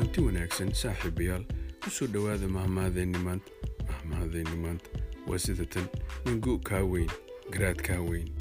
kulanti wanaagsan saaxiibayaal ku soo dhowaada mahmahadeenni maanta mahmahadeenni maanta waa sida tan kaa weyn. Garaad kaa weyn.